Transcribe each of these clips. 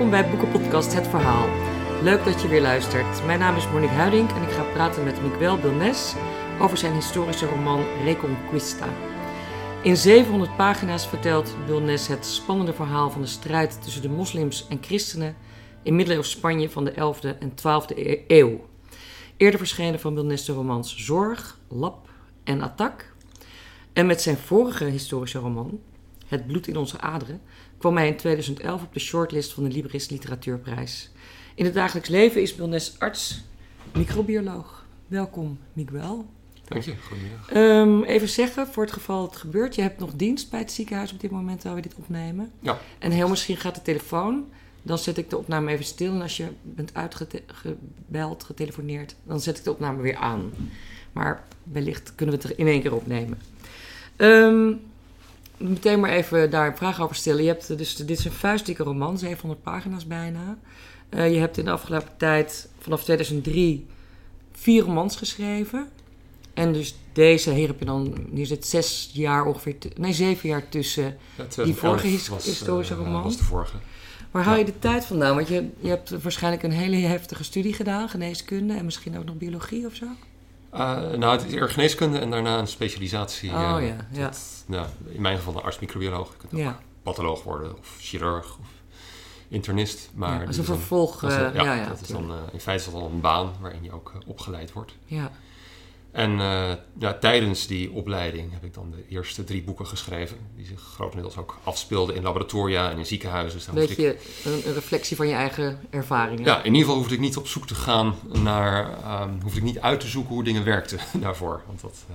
Welkom bij Boekenpodcast Het Verhaal. Leuk dat je weer luistert. Mijn naam is Monique Huiding en ik ga praten met Miguel Bilnes over zijn historische roman Reconquista. In 700 pagina's vertelt Bilnes het spannende verhaal van de strijd tussen de moslims en christenen in middeleeuws Spanje van de 11e en 12e eeuw. Eerder verschenen van Bilnes de romans Zorg, Lab en Attack. En met zijn vorige historische roman, Het bloed in onze aderen, kwam hij in 2011 op de shortlist van de Libris Literatuurprijs. In het dagelijks leven is Bilnes arts, microbioloog. Welkom, Miguel. Dank je, goedemiddag. Um, even zeggen, voor het geval het gebeurt, je hebt nog dienst bij het ziekenhuis op dit moment terwijl we dit opnemen. Ja. En heel misschien gaat de telefoon, dan zet ik de opname even stil. En als je bent uitgebeld, getelefoneerd, dan zet ik de opname weer aan. Maar wellicht kunnen we het er in één keer opnemen. Um, meteen maar even daar een vraag over stellen. Je hebt dus, dit is een vuistdikke roman, 700 pagina's bijna. Uh, je hebt in de afgelopen tijd, vanaf 2003, vier romans geschreven. En dus deze, hier heb je dan, hier zit zes jaar ongeveer, nee zeven jaar tussen ja, die vorige was, historische uh, roman. was de vorige. Waar haal je de tijd vandaan? Want je, je hebt waarschijnlijk een hele heftige studie gedaan, geneeskunde en misschien ook nog biologie of zo? Uh, nou, het is eerder geneeskunde en daarna een specialisatie. Oh uh, ja, nou, in mijn geval een arts-microbioloog. Je kunt ook patholoog worden of chirurg of internist. Maar Ja, als een dan- vervolg, dan- eh, ja, dat is dan eh, in feite is dat dan een baan waarin je ook eh, opgeleid wordt. Ja, En eh, ja, tijdens die opleiding heb ik dan de eerste drie boeken geschreven. Die zich grotendeels ook afspeelden in laboratoria en in ziekenhuizen. Dus een moest ik- beetje een, een reflectie van je eigen ervaringen. Ja, in ieder geval hoefde ik niet op zoek te gaan naar, ehm hoefde ik niet uit te zoeken hoe dingen werkten daarvoor. Want dat, eh,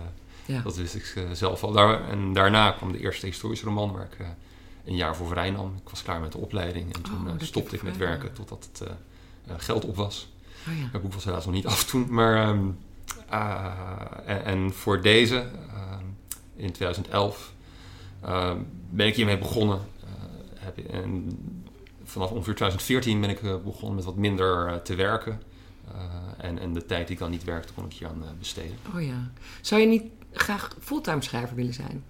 Ja. dat wist ik eh, zelf al. Daar, en daarna kwam de eerste historische roman waar ik een jaar voor vrij nam. Ik was klaar met de opleiding en toen Oh, stopte ik met werken totdat het geld op was. Oh, ja. Het boek was helaas nog niet af toen. Maar, ehm, en, en voor deze, ehm, in 2011, ehm, ben ik hiermee begonnen. Eh, heb, en vanaf ongeveer 2014 ben ik eh, begonnen met wat minder eh, te werken. Eh, en, en de tijd die ik dan niet werkte, kon ik hier aan eh, besteden. Oh ja. Zou je niet graag fulltime schrijver willen zijn?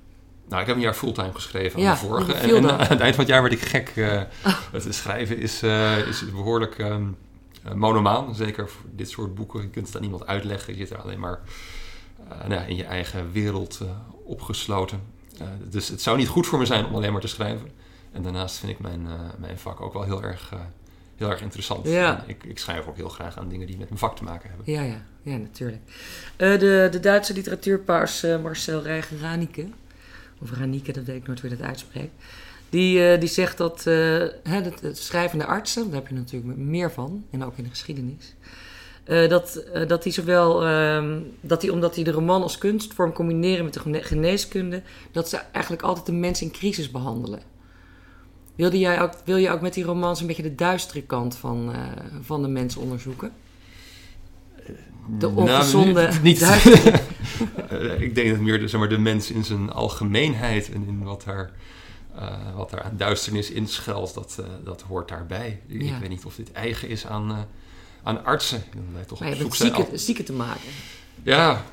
Nou, ik heb een jaar fulltime geschreven Ja, aan de vorige. En, aan het eind van het jaar werd ik gek. eh Het schrijven is, eh, is behoorlijk ehm eh, monomaan. Zeker voor dit soort boeken. Je kunt het aan niemand uitleggen. Je zit er alleen maar eh, nou ja, in je eigen wereld eh, opgesloten. Eh, dus het zou niet goed voor me zijn om alleen maar te schrijven. En daarnaast vind ik mijn, eh, mijn vak ook wel heel erg, eh, heel erg interessant. Ja. Ik, ik schrijf ook heel graag aan dingen die met mijn vak te maken hebben. Ja, ja, ja natuurlijk. Eh, de, de Duitse literatuurpaus eh, Marcel Reiger-Ranike, of Ranike, dat weet ik nooit hoe je dat uitspreekt, die, eh, die zegt dat eh, hè, dat, het schrijvende artsen, daar heb je natuurlijk meer van, en ook in de geschiedenis, eh, dat, eh, dat die zowel, ehm, dat die omdat die de roman als kunstvorm combineren met de gene- geneeskunde, dat ze eigenlijk altijd de mens in crisis behandelen. Wilde jij ook, wil je ook met die romans een beetje de duistere kant van, eh, van de mens onderzoeken? De Nou, ongezonde niet, niet Eh, ik denk dat meer de, zeg maar, de mens in zijn algemeenheid en in wat er, eh, wat er aan duisternis inschuilt, dat, eh, dat hoort daarbij. Ik, Ja. ik weet niet of dit eigen is aan, eh, aan artsen. Wij toch Maar op je zoek zijn. zieken, al- zieken te maken. Ja,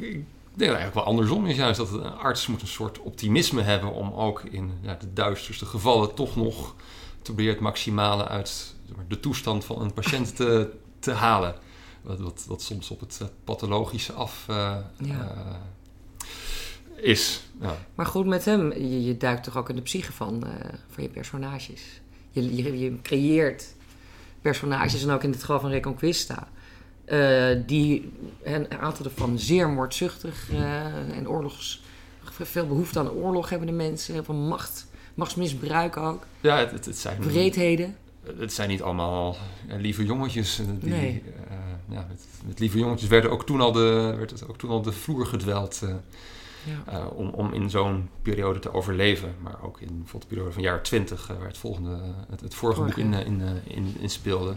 ik denk dat eigenlijk wel andersom is juist. Dat een arts moet een soort optimisme hebben om ook in ja, de duisterste gevallen toch nog te proberen het maximale uit de toestand van een patiënt te, te halen. Wat, wat, wat soms op het pathologische af Ja. Is. Ja. Maar goed, met hem, je, je duikt toch ook in de psyche van, eh, van je personages. Je, je, je creëert personages, en ook in het geval van Reconquista. eh, die, een aantal ervan zeer moordzuchtig eh, en oorlogs... Veel behoefte aan oorlog hebben de mensen, heel veel macht, machtsmisbruik ook, Ja, het, het, het zijn, wreedheden. het zijn niet allemaal lieve jongetjes. Die, Nee. ja, met, met lieve jongetjes werden ook toen al de, werd het ook toen al de vloer gedweld. Eh, Ja. eh, om, om in zo'n periode te overleven. Maar ook in bijvoorbeeld de periode van jaren 20, waar het, volgende, het, het vorige boek in, eh, in, eh, in, in speelde,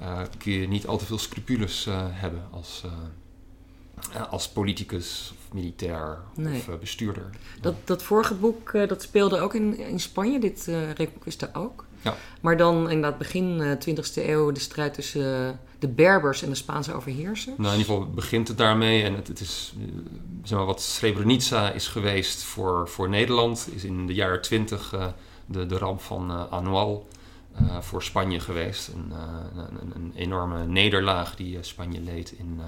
eh, kun je niet al te veel scrupules eh, hebben als, eh, eh, als politicus of militair Nee. of eh, bestuurder. Dat, dat vorige boek, eh, dat speelde ook in, in Spanje, dit eh Reconquista ook. Ja. Maar dan inderdaad begin eh 20e eeuw de strijd tussen eh, de Berbers en de Spaanse overheersers. Nou, in ieder geval begint het daarmee. En het, het is, eh, zeg maar, wat Srebrenica is geweest voor, voor Nederland, is in de jaren twintig de, de ramp van eh Anual. eh, voor Spanje geweest. Een, uh, een, een, enorme nederlaag die Spanje leed in,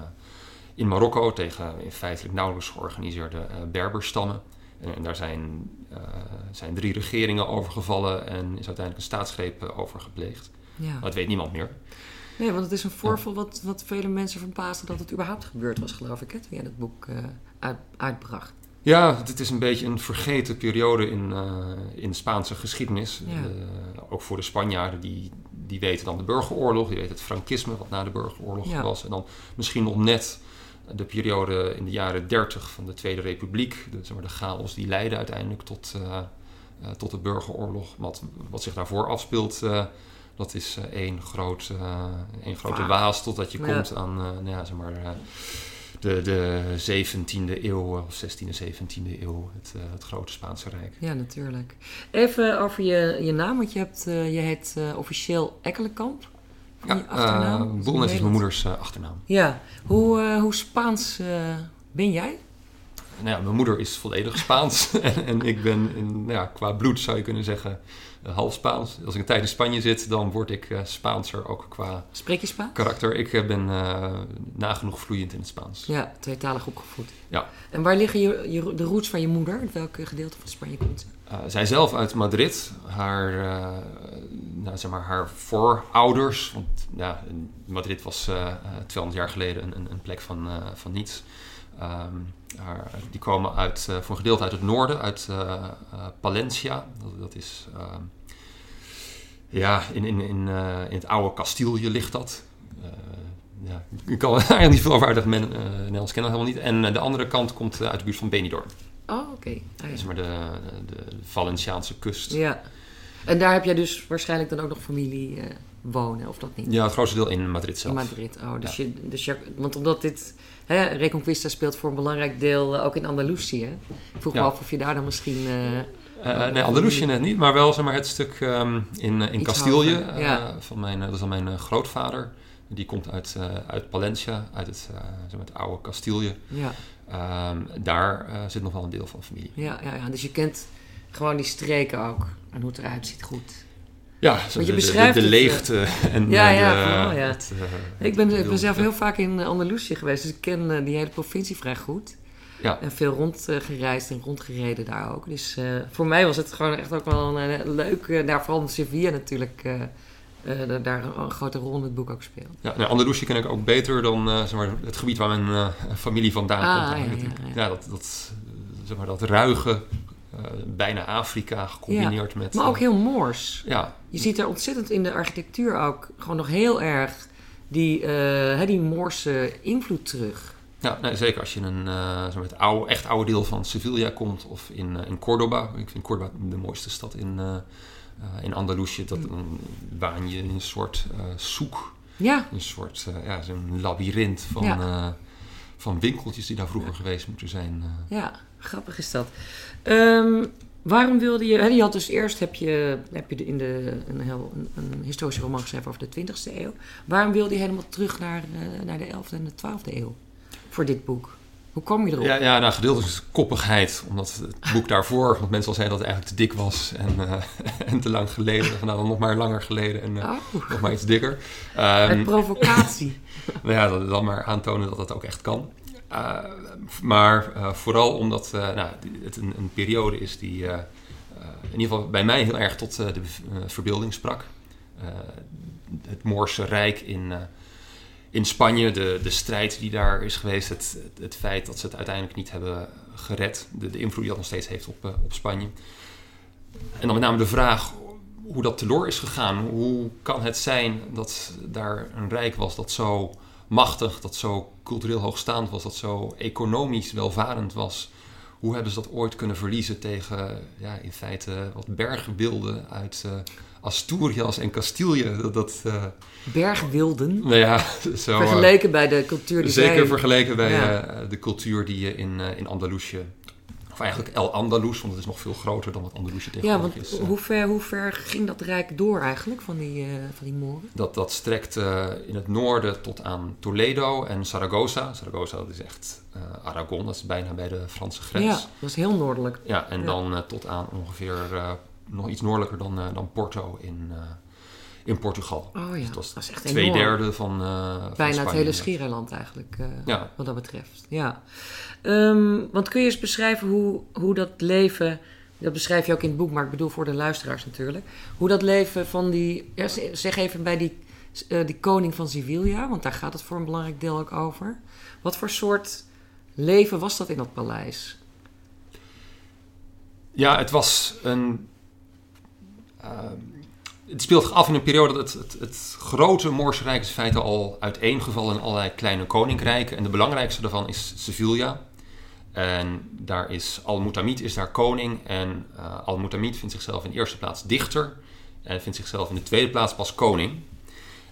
in Marokko tegen in feitelijk nauwelijks georganiseerde Berberstammen. En, en, daar zijn, zijn drie regeringen overgevallen en is uiteindelijk een staatsgreep over gepleegd. Ja. Dat weet niemand meer. Nee, want het is een voorval wat, wat vele mensen verbaasde dat het überhaupt gebeurd was, geloof ik, hè, toen jij dat boek uit, uitbracht. Ja, het is een beetje een vergeten periode in, uh, in Spaanse geschiedenis. Uh, ook voor de Spanjaarden, die, die weten dan de burgeroorlog, die weten het Frankisme, wat na de burgeroorlog was. En dan misschien nog net de periode in de jaren 30 van de Tweede Republiek, de, zeg maar, de chaos die leidde uiteindelijk tot, uh, tot de burgeroorlog. Wat, wat zich daarvoor afspeelt, dat is één, groot, één grote waas totdat je komt aan, nou ja, zeg maar de, de 17e eeuw, of 16e, 17e eeuw, het, het grote Spaanse Rijk. Ja, natuurlijk. Even over je, je naam, want je, hebt, je heet officieel Ekkelenkamp. Ja, achternaam. Bolnes is mijn moeders achternaam. Ja, hoe, hoe Spaans ben jij? Nou ja, mijn moeder is volledig Spaans en, en, ik ben in, nou ja, qua bloed zou je kunnen zeggen eh, half Spaans. Als ik een tijd in Spanje zit, dan word ik uh, Spaanser ook qua Spreek je Spaans? karakter. Ik uh, ben nagenoeg vloeiend in het Spaans. Ja, tweetalig opgevoed. Ja. En waar liggen je, je, de roots van je moeder? Welk gedeelte van Spanje komt ze? Zij zelf uit Madrid. Haar, nou, zeg maar, haar voorouders, want ja, Madrid was 200 jaar geleden een, een plek van, van niets. Um, die komen uit, voor een gedeelte uit het noorden, uit Palencia. Dat, is ehm, ja, in, in, in, in het oude Kastilje ligt dat. Ja, ik kan eigenlijk niet veel over uitleggen, Nederlands kennen dat helemaal niet. En de andere kant komt uit de buurt van Benidorm. Oh, oké. Okay. Ja. maar de, de, Valenciaanse kust. Ja. En daar heb jij dus waarschijnlijk dan ook nog familie wonen, of dat niet? Ja, het grootste deel in Madrid zelf. In Madrid, oh. Dus, je, dus je, want omdat dit... Hè, Reconquista speelt voor een belangrijk deel ook in Andalusië. Ik vroeg me af of je daar dan misschien... Uh, nee, Andalusië net niet, maar wel zeg maar, het stuk um, in, in Castilië. Ja. van mijn, dat is dan mijn grootvader. Die komt uit, uit Palencia, uit het, zeg maar, het oude Castilië. Ja. Um, daar zit nog wel een deel van familie. Ja, ja, ja, dus je kent gewoon die streken ook. En hoe het eruit ziet goed. Ja, zo je de, beschrijft de, de, leegte en ja, ja, ja. Het, ik, ben, ik ben zelf heel vaak in Andalusië geweest, dus ik ken die hele provincie vrij goed. Ja. En veel rondgereisd en rondgereden daar ook. Dus voor mij was het gewoon echt ook wel een, leuk... Daar vooral Sevilla natuurlijk... Uh, daar een grote rol in het boek ook speelt. Ja, nou, Andalusië ken ik ook beter dan zeg maar, het gebied waar mijn familie vandaan ah, komt. Ja, ja, ja. ja, dat, dat, zeg maar, dat ruige, bijna Afrika gecombineerd met... Maar ook heel moors. Ja. Je ziet er ontzettend in de architectuur ook gewoon nog heel erg die, die moorse invloed terug. Ja, nee, zeker als je in een uh, zo het oude, echt oude deel van Sevilla komt of in, uh, in Cordoba. Ik vind Cordoba de mooiste stad in, uh, in Andalusië. Dat, mm. Dan baan je in een soort soek. Ja. Een soort, ja, zo'n labyrint van, ja. van winkeltjes die daar vroeger ja. geweest moeten zijn. Ja, grappig is dat. Um, waarom wilde je... Hè, je had dus eerst heb je, heb je in de, een, heel, een, een historische roman geschreven over de 20e eeuw. Waarom wilde je helemaal terug naar, naar de 11e en de 12e eeuw? voor dit boek? Hoe kwam je erop? Ja, ja nou, gedeeltelijk is koppigheid. Omdat het boek daarvoor, want mensen al zeiden dat het eigenlijk te dik was en, uh, en te lang geleden. Nou, dan nog maar langer geleden en uh, oh. nog maar iets dikker. Um, provocatie. nou ja, dan, dan maar aantonen dat dat ook echt kan. Uh, maar vooral omdat nou, het een, een, periode is die in ieder geval bij mij heel erg tot de verbeelding sprak. het Moorse Rijk in in Spanje, de, de strijd die daar is geweest, het, het, feit dat ze het uiteindelijk niet hebben gered, de, de invloed die dat nog steeds heeft op, uh, op Spanje. En dan met name de vraag hoe dat teloor is gegaan. Hoe kan het zijn dat daar een rijk was dat zo machtig, dat zo cultureel hoogstaand was, dat zo economisch welvarend was? Hoe hebben ze dat ooit kunnen verliezen tegen ja, in feite wat bergbeelden uit uh, Asturias en Castilië? Dat, dat, uh, Bergwilden? Nou ja, zo, vergeleken bij de cultuur die Zeker vergeleken bij ja. uh, de cultuur die je in, in Andalusië of eigenlijk El Andalus, want het is nog veel groter dan wat Andalusië tegenwoordig ja, is. Ja, want hoe ver, hoe ver ging dat rijk door eigenlijk van die, uh, van die Moren? Dat, dat strekt uh, in het noorden tot aan Toledo en Zaragoza. Zaragoza dat is echt uh, Aragon, dat is bijna bij de Franse grens. Ja, dat is heel noordelijk. Ja, en ja. dan tot aan ongeveer nog iets noordelijker dan, dan Porto in, in Portugal. Oh ja, Dus dat is echt twee enorm. derde van, eh van Bijna het hele Schiereiland eigenlijk, eh, Ja. wat dat betreft. Ja. Ehm, want kun je eens beschrijven hoe, hoe dat leven... Dat beschrijf je ook in het boek, maar ik bedoel voor de luisteraars natuurlijk. Hoe dat leven van die... ja, zeg even bij die, eh, die koning van Sevilla, want daar gaat het voor een belangrijk deel ook over. Wat voor soort leven was dat in dat paleis? Ja, het was een. Ehm, het speelt zich af in een periode dat het, het, het grote Moorse Rijk is in feite al uiteengevallen in allerlei kleine koninkrijken. En de belangrijkste daarvan is Sevilla. En daar is Al-Mutamid is daar koning. En eh Al-Mutamid vindt zichzelf in de eerste plaats dichter. En vindt zichzelf in de tweede plaats pas koning.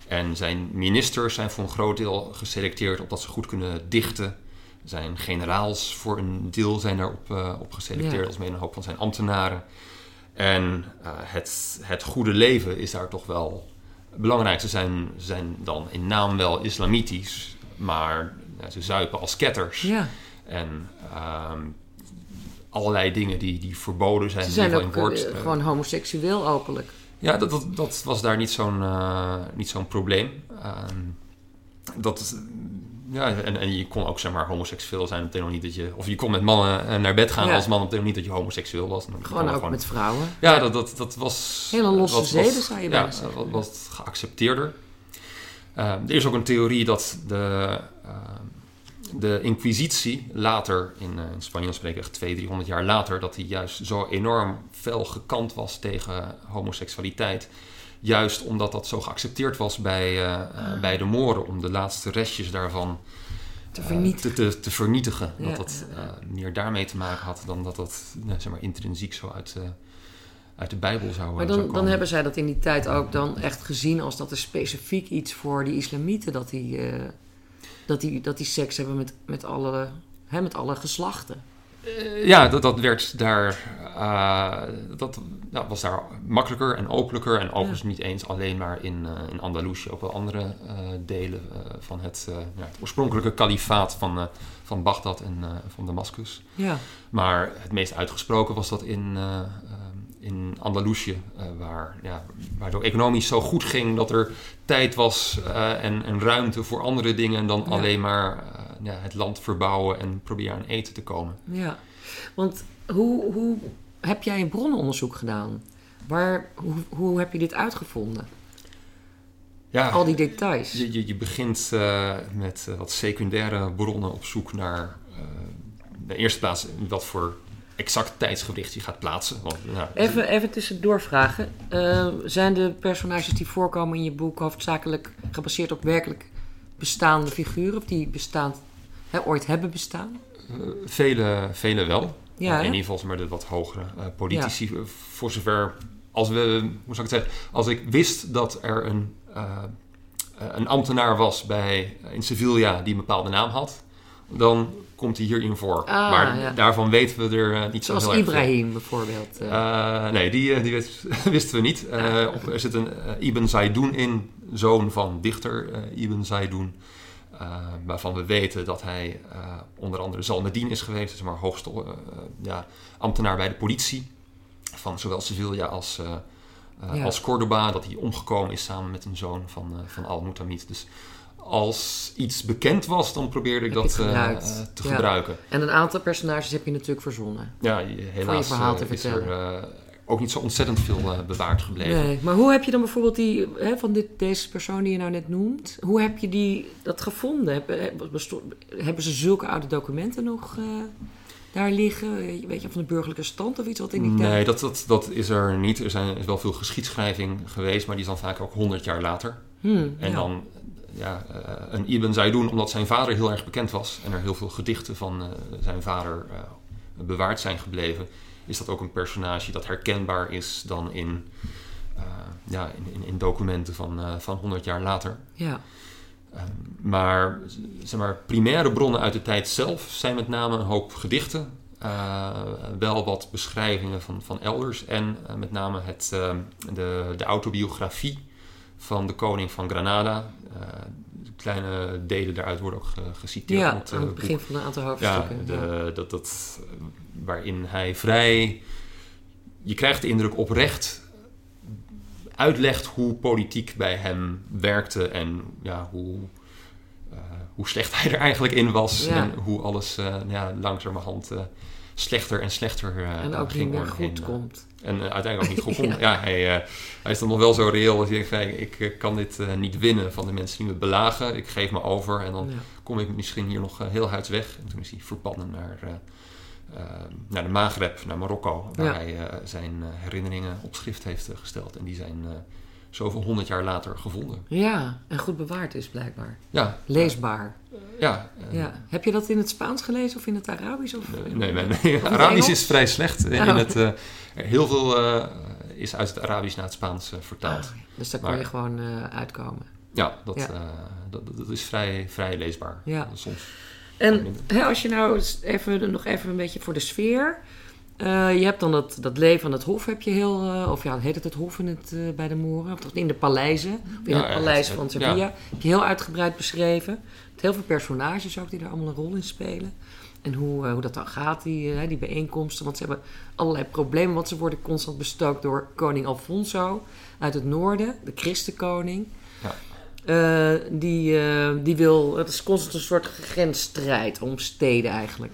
En zijn ministers zijn voor een groot deel geselecteerd opdat ze goed kunnen dichten. Zijn generaals voor een deel zijn daarop eh, op geselecteerd, Ja. als mede een hoop van zijn ambtenaren. En eh, het, het goede leven is daar toch wel belangrijk. Ze zijn, zijn dan in naam wel islamitisch, maar ja, ze zuipen als ketters. Ja, En ehm, allerlei dingen die, die verboden zijn. ze zijn ook woord, eh, gewoon homoseksueel openlijk. ja, dat, dat, dat was daar niet zo'n eh, niet zo'n probleem. Ehm, dat, ja, en, en je kon ook zeg maar homoseksueel zijn. Betekent nog niet dat je... Of je kon met mannen eh, naar bed gaan Ja. als man. Dat betekent niet dat je homoseksueel was. Gewoon ook met vrouwen. Ja, dat, dat, dat was... Hele losse zeden, was- zou je ja, bijna zeggen. wat, wat geaccepteerder. Ehm, er is ook een theorie dat de, ehm, de inquisitie later, in, eh, in Spanje spreken echt 200, 300 jaar later, dat die juist zo enorm fel gekant was tegen homoseksualiteit. Juist omdat dat zo geaccepteerd was bij, eh, eh, bij de Moren, om de laatste restjes daarvan Te eh, vernietigen. te, te, te vernietigen. Ja, dat dat meer daarmee te maken had dan dat dat nou, zeg maar, intrinsiek zo uit, uit de Bijbel zou, Maar dan, dan hebben zij dat in die tijd ook dan echt gezien als dat is specifiek iets voor die islamieten. Dat die, dat die, dat die seks hebben met, met, alle, hè, met alle geslachten. Eh, ja, dat, dat werd daar. eh, dat nou, was daar makkelijker en openlijker. En overigens niet eens alleen maar in, eh in Andalusië, ook wel andere delen van het, ja, het oorspronkelijke kalifaat van, van Bagdad en van Damascus. Ja, Maar het meest uitgesproken was dat in, in Andalusië, eh, waar, ja, waar het ook economisch zo goed ging dat er tijd was eh, en, en ruimte voor andere dingen dan Ja. alleen maar eh, ja, het land verbouwen en proberen aan eten te komen. ja. Want hoe, hoe heb jij een bronnenonderzoek gedaan? Waar, hoe, hoe heb je dit uitgevonden? Ja, Al die details. Je, je, je begint met wat secundaire bronnen op zoek naar de eerste plaats wat voor exact tijdsgewicht je gaat plaatsen. Want, nou, Even, even tussendoor vragen. Eh, zijn de personages die voorkomen in je boek hoofdzakelijk gebaseerd op werkelijk bestaande figuren? Of die bestaan, hè, ooit hebben bestaan? eh, vele, vele wel. Ja, Eh, in ieder geval maar de wat hogere eh, politici. Voor zover als we, hoe zou ik het zeggen, als ik wist dat er een, een ambtenaar was bij, in Sevilla die een bepaalde naam had, dan komt hij hierin voor. Ah, maar ja. daarvan weten we er eh, niet Zoals zo heel erg veel. Ibrahim bijvoorbeeld. eh. Eh, nee, die, die wist- wisten we niet. Op- er zit een Ibn Zaydoun in, zoon van dichter Ibn Zaydoun. eh, waarvan we weten dat hij onder andere Zalmedin is geweest. Dus maar hoogste ja, ambtenaar bij de politie. Van zowel Sevilla als, Ja. als Cordoba. Dat hij omgekomen is samen met een zoon van, van Al-Mutamid. Dus als iets bekend was, dan probeerde ik Heb dat eh, te Ja. gebruiken. En een aantal personages heb je natuurlijk verzonnen. Ja, je- helaas verhaal te eh, is er vertellen. eh, ook niet zo ontzettend veel bewaard gebleven. Nee, maar hoe heb je dan bijvoorbeeld die, hè, van dit, deze persoon die je nou net noemt, hoe heb je die, dat gevonden? Hebben, hebben- ze zulke oude documenten nog daar liggen? Weet je, van de burgerlijke stand of iets wat in die Nee, tijd? dat, dat, dat is er niet. Er zijn, er is wel veel geschiedschrijving geweest, maar die is dan vaak ook 100 jaar later. Hmm, En ja. dan ja, eh, een Ibn Zaydoun, omdat zijn vader heel erg bekend was en er heel veel gedichten van eh, zijn vader eh, bewaard zijn gebleven, is dat ook een personage dat herkenbaar is dan in, ja, in, in, documenten van, van 100 jaar later. Ja, Eh, maar, zeg maar primaire bronnen uit de tijd zelf zijn met name een hoop gedichten. wel wat beschrijvingen van, van elders. En met name het, de, de autobiografie van de koning van Granada. Eh, kleine delen daaruit worden ook ge- geciteerd. ja het, eh, aan het boek. begin van een aantal Ja, hoofdstukken. de, dat, dat, waarin hij vrij... Je krijgt de indruk oprecht uitlegt hoe politiek bij hem werkte en ja, hoe, eh, hoe slecht hij er eigenlijk in was. Ja. En hoe alles eh, ja, langzamerhand eh, slechter en slechter eh, En ook ging niet meer goed heen. komt. En eh, uiteindelijk ook niet goed kon. Ja. ja. hij, eh, hij is dan nog wel zo reëel dat hij denkt, van, ik eh, kan dit eh, niet winnen van de mensen die me belagen. Ik geef me over en dan Ja. kom ik misschien hier nog eh, heel huids weg. En toen is hij verbannen naar, eh, eh, naar de Maghreb, naar Marokko. Waar Ja. hij eh, zijn eh, herinneringen op schrift heeft eh, gesteld. En die zijn eh, zoveel honderd jaar later gevonden. Ja, en goed bewaard is blijkbaar. Ja, Leesbaar. ja. eh, Ja. Heb je dat in het Spaans gelezen of in het Arabisch? Of? Nee, nee, Of het Arabisch is vrij slecht. In Oh. het, eh, heel veel eh, is uit het Arabisch naar het Spaans vertaald. Ah, dus daar kon Maar- je gewoon uitkomen. Ja, dat, Ja. dat, dat is vrij, vrij leesbaar. Ja. Soms. En hè, als je nou even, nog even een beetje voor de sfeer. Eh, je hebt dan dat, dat leven aan het hof, heb je heel. eh, of ja, heet het het hof in het, eh, bij de Moeren? Of in de paleizen. Of in Ja, het paleis het- van Sevilla. ja. Heb je heel uitgebreid beschreven. Met heel veel personages ook die daar allemaal een rol in spelen. En hoe, hoe dat dan gaat, die, die bijeenkomsten. Want ze hebben allerlei problemen. Want ze worden constant bestookt door koning Alfonso uit het noorden, de christenkoning. Ja. Die, die wil, het is constant een soort grensstrijd om steden eigenlijk.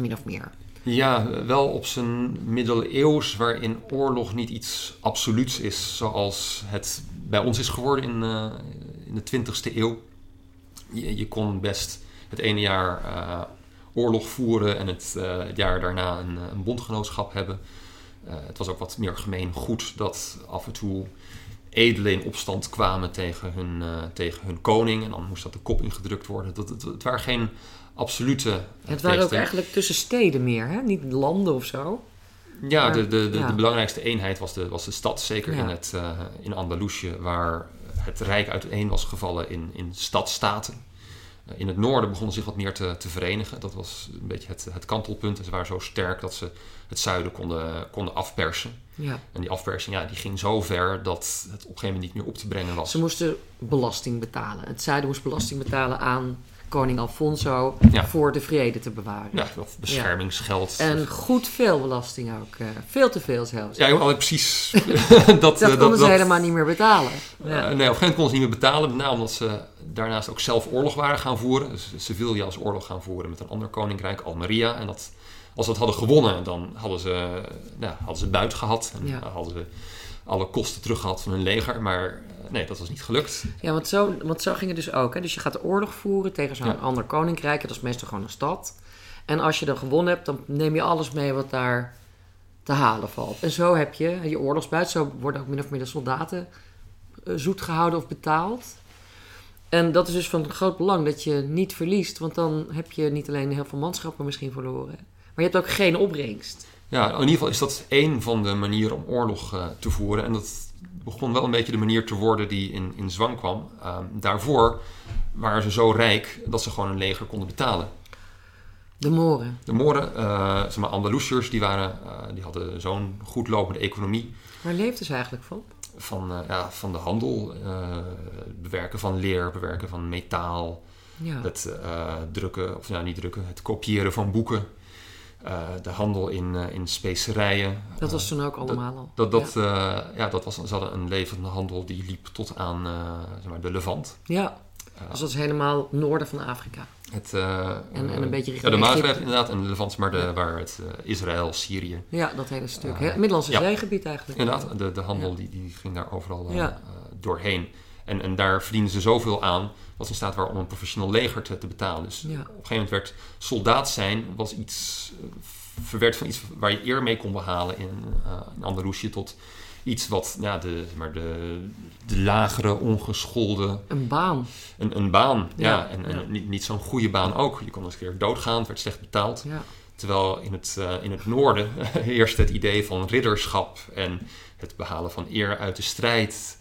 Min of meer. Ja, wel op zijn middeleeuws, waarin oorlog niet iets absoluuts is, zoals het bij ons is geworden in, eh, in de 20ste eeuw. Je, kon best het ene jaar eh, oorlog voeren en het, eh, jaar daarna een, een bondgenootschap hebben. Het was ook wat meer gemeen goed dat af en toe edelen in opstand kwamen tegen hun, tegen hun koning. En dan moest dat de kop ingedrukt worden. Dat, het, het waren geen absolute. Het waren ook eigenlijk tussen steden meer, hè? niet landen of zo. Ja, Maar- de, de, de, ja. de belangrijkste eenheid was de, was de stad, zeker Ja. in, het, eh, in Andalusië, waar het rijk uiteen was gevallen in, in stadstaten. Eh, in het noorden begonnen zich wat meer te, te verenigen. Dat was een beetje het, het kantelpunt. En ze waren zo sterk dat ze het zuiden konden, konden afpersen. Ja. En die afpersing ja, die ging zo ver dat het op een gegeven moment niet meer op te brengen was. Ze moesten belasting betalen. Het zuiden moest belasting betalen aan koning Alfonso Ja. voor de vrede te bewaren. Ja, of beschermingsgeld. En goed veel belasting ook. eh, veel te veel zelfs. Ja, joh, precies. dat, dat eh, konden ze helemaal niet meer betalen. Eh, Ja. nee, op een gegeven moment konden ze niet meer betalen. Met name omdat ze daarnaast ook zelf oorlog waren gaan voeren. Dus Sevilla als oorlog gaan voeren met een ander koninkrijk, Almeria. En dat, als ze dat hadden gewonnen, dan hadden ze, nou, hadden ze buit gehad. En hadden ze alle kosten teruggehad van hun leger. Maar nee, dat was niet gelukt. Ja, want zo, want zo ging het dus ook. Hè? Dus je gaat de oorlog voeren tegen zo'n Ja. ander koninkrijk. Dat is meestal gewoon een stad. En als je dan gewonnen hebt, dan neem je alles mee wat daar te halen valt. En zo heb je je oorlogsbuit. Zo worden ook min of meer de soldaten eh, zoet gehouden of betaald. En dat is dus van groot belang dat je niet verliest. Want dan heb je niet alleen heel veel manschappen misschien verloren. Maar je hebt ook geen opbrengst. Ja, in ieder geval is dat één van de manieren om oorlog eh, te voeren. En dat begon wel een beetje de manier te worden die in, in zwang kwam. Ehm, daarvoor waren ze zo rijk dat ze gewoon een leger konden betalen. De Moren. De Moren, eh zeg maar Andalusiërs, die, waren, eh, die hadden zo'n goed lopende economie Waar leefden ze eigenlijk van? van, eh, ja, van de handel. bewerken van leer, bewerken van metaal, Ja. het drukken, of nou niet drukken, het kopiëren van boeken. Eh, de handel in, eh, in specerijen. Dat was Eh, toen ook allemaal al. dat, dat, ja. ja. ja, dat was, ze hadden een levende handel die liep tot aan zeg maar, de Levant. ja, dus dat is helemaal noorden van Afrika. het, En- en een beetje ja, richting de Maghreb Egypte. inderdaad en de Levant, maar de, Ja. waar het Israël, Syrië, Ja, dat hele stuk. Hè? Het Middellandse ja. zeegebied eigenlijk. Inderdaad, de, de handel Ja. die, die ging daar overal Ja. doorheen. En, en daar verdienden ze zoveel aan dat ze in staat waren om een professioneel leger te, te betalen. Dus Ja. op een gegeven moment werd soldaat zijn was iets eh, verwerkt van iets waar je eer mee kon behalen in, eh in Andalusië tot iets wat ja, de, maar de, de lagere, ongeschoolde, Een baan. een, een baan. Ja, Ja, en, en ja. niet, niet zo'n goede baan ook. Je kon eens een keer doodgaan, het werd slecht betaald. Ja. Terwijl in het, eh, in het noorden heerst het idee van ridderschap en het behalen van eer uit de strijd.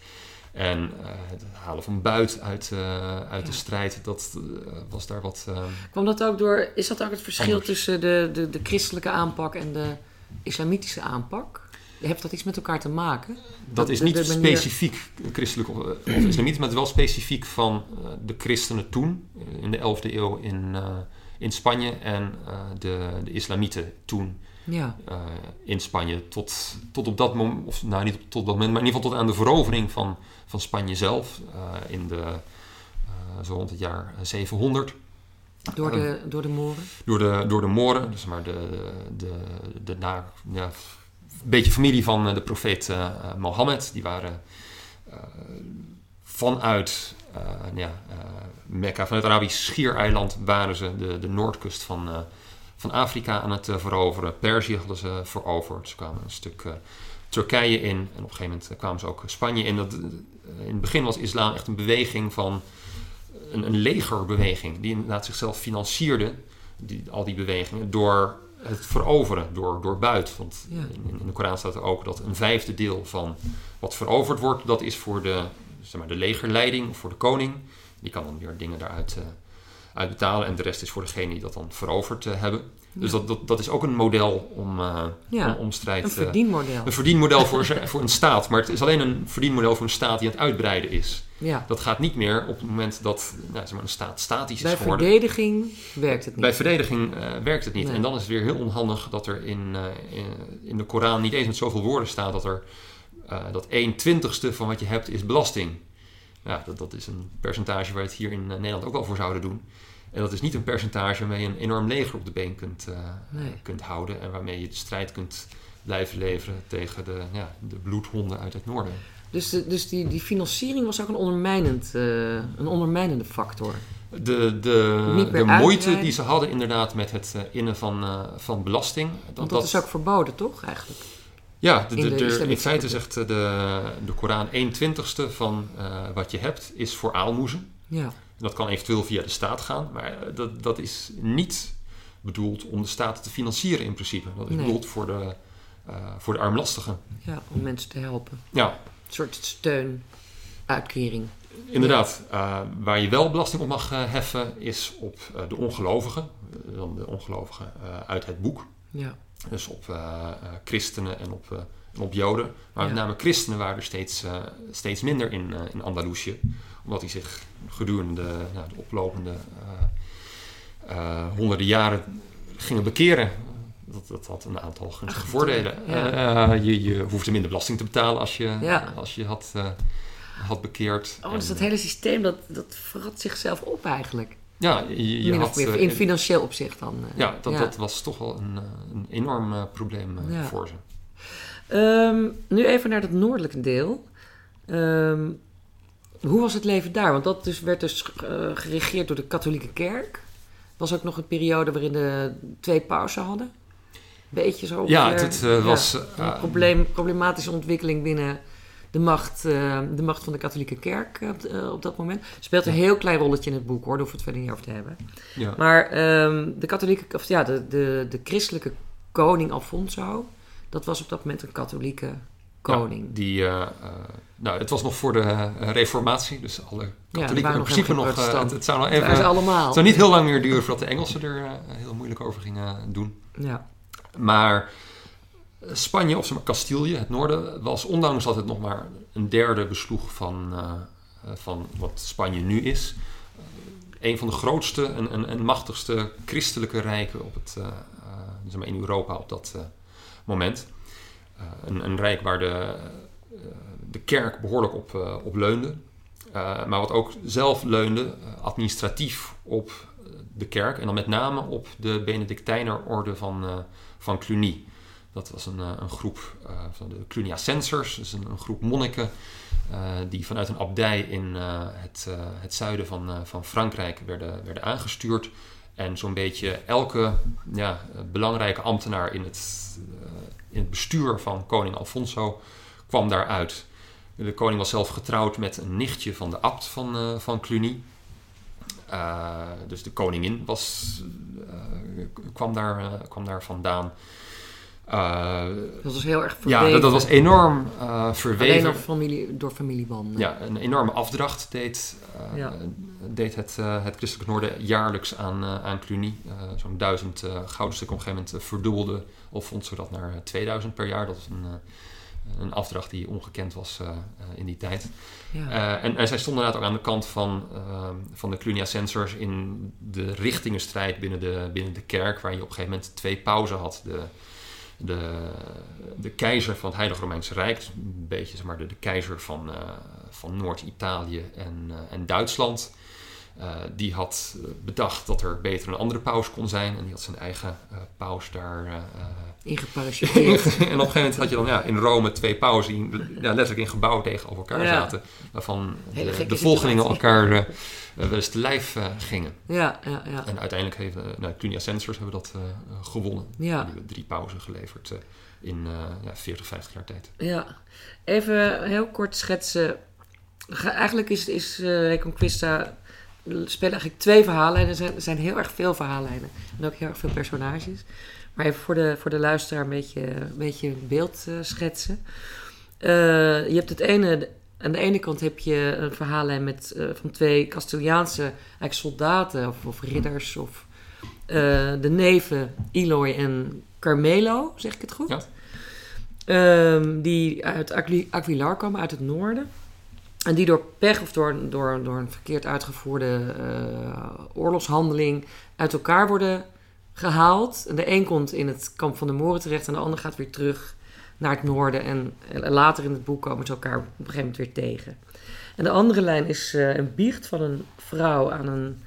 En eh, het halen van buit uit, eh, uit de strijd, dat eh, was daar wat... Kwam dat ook door, is dat ook het verschil Anders. tussen de, de, de christelijke aanpak en de islamitische aanpak? Heeft dat iets met elkaar te maken? dat is niet de manier- specifiek christelijk of, of islamitisch, maar het is wel specifiek van de christenen toen, in de 11e eeuw in, in Spanje en de, de islamieten toen Ja, in Spanje. Tot, tot op dat moment, of nou niet tot dat moment, maar in ieder geval tot aan de verovering van, van Spanje zelf in de, zo rond het jaar 700. door de, door de moren. door de, door de Moren, dus maar de, de, de, na, ja, een beetje familie van eh, de profeet eh, Mohammed. Die waren eh, vanuit eh, ja, eh, Mekka, vanuit het Arabisch Schiereiland, waren ze de, de noordkust van, eh, van Afrika aan het eh, veroveren. Perzië hadden ze veroverd. Ze kwamen een stuk eh, Turkije in en op een gegeven moment kwamen ze ook Spanje in. Dat, eh, in het begin was islam echt een beweging van een, een legerbeweging die inderdaad zichzelf financierde, die, al die bewegingen, door het veroveren, door, door buit. Want Ja. in, in de Koran staat er ook dat een vijfde deel van wat veroverd wordt, dat is voor de, zeg maar, de legerleiding of voor de koning. Die kan dan weer dingen daaruit eh, uitbetalen en de rest is voor degene die dat dan veroverd eh, hebben. Dus Ja. dat, dat, dat is ook een model om, eh Ja, om, om strijd Een eh, verdienmodel. een verdienmodel voor, voor een staat. Maar het is alleen een verdienmodel voor een staat die aan het uitbreiden is. Ja. Dat gaat niet meer op het moment dat nou, zeg maar, een staat statisch is Bij geworden. verdediging werkt het niet. Bij verdediging eh, werkt het niet. Nee. En dan is het weer heel onhandig dat er in, in, in de Koran niet eens met zoveel woorden staat dat er dat 1 twintigste van wat je hebt is belasting. Ja, dat, dat is een percentage waar we het hier in Nederland ook wel voor zouden doen. En dat is niet een percentage waarmee je een enorm leger op de been kunt, eh, Nee. kunt houden en waarmee je de strijd kunt blijven leveren tegen de, ja, de bloedhonden uit het noorden. Dus, de, dus die, die financiering was ook een, ondermijnend, eh, een ondermijnende factor. De, de, de moeite die ze hadden inderdaad met het eh, innen van, van belasting. Want dat, is ook verboden, toch, eigenlijk? Ja, de, in de, de de- in islamitische feite zegt de, de Koran 1 twintigste van wat je hebt is voor aalmoezen. Ja. Dat kan eventueel via de staat gaan, maar eh, dat, dat is niet bedoeld om de staat te financieren in principe. Dat is Nee. bedoeld voor de, eh, voor de armlastigen. ja, om mensen te helpen. Ja, Een soort steun, uitkering. inderdaad. Eh, waar je wel belasting op mag heffen is op de ongelovigen. Dan de ongelovigen uit het boek. Ja. Dus op christenen en op, en op joden. Maar met name christenen waren er steeds, steeds minder in, in Andalusië. Omdat die zich gedurende nou, de oplopende eh, eh, honderden jaren gingen bekeren. Dat, dat had een aantal gunstige voordelen. ja. Eh, je, je hoefde minder belasting te betalen als je, Ja. als je had, had bekeerd. Oh, dus dat hele systeem, dat, dat verrat zichzelf op eigenlijk. Ja, je, je had... meer, in financieel opzicht dan. ja, dat, dat was toch wel een, een enorm probleem Ja. voor ze. Ehm, nu even naar het noordelijke deel. Ehm, hoe was het leven daar? Want dat dus werd dus eh, geregeerd door de katholieke kerk. Was ook nog een periode waarin de twee pausen hadden. Beetje zo. Ja, het, eh, was... een eh, probleem, problematische ontwikkeling binnen de macht, de macht van de katholieke kerk op, dat moment. Speelt een heel klein rolletje in het boek hoor, daar hoeven we het verder niet over te hebben. ja. Maar ehm, de katholieke, of ja, de, de, de christelijke koning Alfonso, dat was op dat moment een katholieke koning. Ja, die, eh, eh, nou, het was nog voor de eh, reformatie, dus alle katholieken waren in principe nog... het, het zou nog even... allemaal. Het zou niet heel lang meer duren voordat de Engelsen er heel moeilijk over gingen doen. Ja, Maar Spanje, of zeg maar Castilië, het noorden, was ondanks dat het nog maar een derde besloeg van, van wat Spanje nu is, een van de grootste en, en, en machtigste christelijke rijken op het, zeg maar in Europa op dat eh, moment. Eh, een, een rijk waar de, eh, de kerk behoorlijk op, eh, op leunde. Maar wat ook zelf leunde administratief op de kerk. En dan met name op de Benedictijnerorde van, van Cluny. Dat was een, een groep eh, van de Cluniacensers. Dus een, groep monniken die vanuit een abdij in het, het zuiden van, van Frankrijk werden, werden aangestuurd. En zo'n beetje elke ja, belangrijke ambtenaar in het, in het bestuur van koning Alfonso kwam daaruit. De koning was zelf getrouwd met een nichtje van de abt van, eh, van Cluny. Eh, dus de koningin was, eh, kwam, daar, kwam daar vandaan. Eh, dat was heel erg verweven. ja, dat, dat was enorm Alleen verweven. door, familie, door familiebanden. Ja, een enorme afdracht deed, eh, Ja. deed het, het Christelijk Noorden jaarlijks aan, aan Cluny. Zo'n duizend gouden stukken op een gegeven moment verdubbelde Alfonso dat naar eh, 2000 per jaar. Dat is een, Een afdracht die ongekend was in die tijd. Ja. en, en zij stonden inderdaad ook aan de kant van, van de Cluniacensors in de richtingenstrijd binnen de, binnen de kerk, waar je op een gegeven moment twee pauzen had. De, de, de keizer van het Heilige Romeinse Rijk, dus een beetje zeg maar, de, keizer van, van Noord-Italië en, en Duitsland. Uh, die had bedacht dat er beter een andere paus kon zijn. En die had zijn eigen uh, paus daar... Uh, Ingeparachuteerd. en op een gegeven moment had je dan ja, in Rome twee pauzen... die ja, letterlijk in gebouwen tegenover elkaar ja. zaten. Waarvan de, de volgelingen elkaar wel eens te lijf gingen. Ja, ja, ja. En uiteindelijk hebben nou, Clunia Censors hebben dat gewonnen. Ja. Die hebben drie pauzen geleverd in ja, 40, 50 jaar tijd. Ja. Even heel kort schetsen. Eigenlijk is, is Reconquista spelen eigenlijk twee verhaallijnen. Er zijn, er zijn heel erg veel verhaallijnen. En ook heel erg veel personages. Maar even voor de, voor de luisteraar een beetje, een beetje beeld uh, schetsen. Uh, je hebt het ene... Aan de ene kant heb je een verhaallijn met, uh, van twee Castiliaanse soldaten of, of ridders. Of de neven Eloy en Carmelo, zeg ik het goed? Ja. Um, die uit Aguilar komen, uit het noorden. En die door pech of door, door, door een verkeerd uitgevoerde uh, oorlogshandeling uit elkaar worden gehaald. En de een komt in het kamp van de Moren terecht en de ander gaat weer terug naar het noorden. En later in het boek komen ze elkaar op een gegeven moment weer tegen. En de andere lijn is uh, een biecht van een vrouw aan een,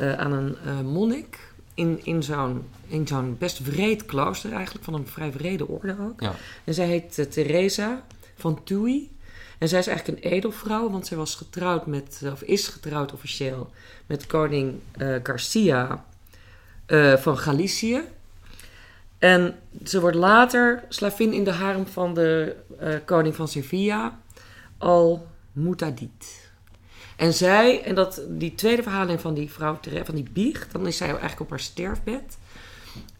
uh, aan een monnik. In, in zo'n in zo'n best wreed klooster eigenlijk, van een vrij wrede orde ook. Ja. En zij heet Teresa van Tui. En zij is eigenlijk een edelvrouw, want zij was getrouwd met, of is getrouwd officieel, met koning uh, Garcia uh, van Galicië. En ze wordt later slavin in de harem van de uh, koning van Sevilla, al Mutadit. En zij, en dat, die tweede verhaling van die vrouw, van die biecht, dan is zij eigenlijk op haar sterfbed.